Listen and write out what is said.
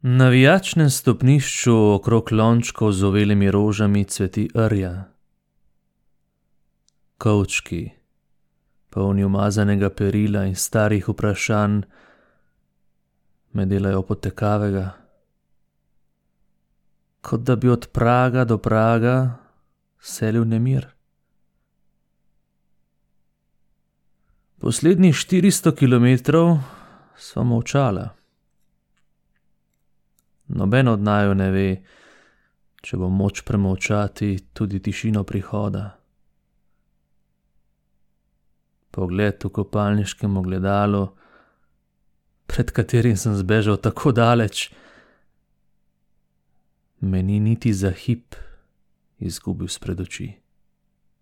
Na vijačnem stopnišču okrog lončkov z uvelimi rožami cveti rja. Kovčki, polni umazanega perila in starih vprašanj, me delajo potekavega. Kot da bi od praga do praga selil nemir. Poslednjih štiristo kilometrov sva molčala. Noben od naju ne ve, če bo moč premolčati tudi tišino prihoda. Pogled v kopalniškem ogledalu, pred katerim sem zbežal tako daleč, me ni niti za hip izgubil izpred oči.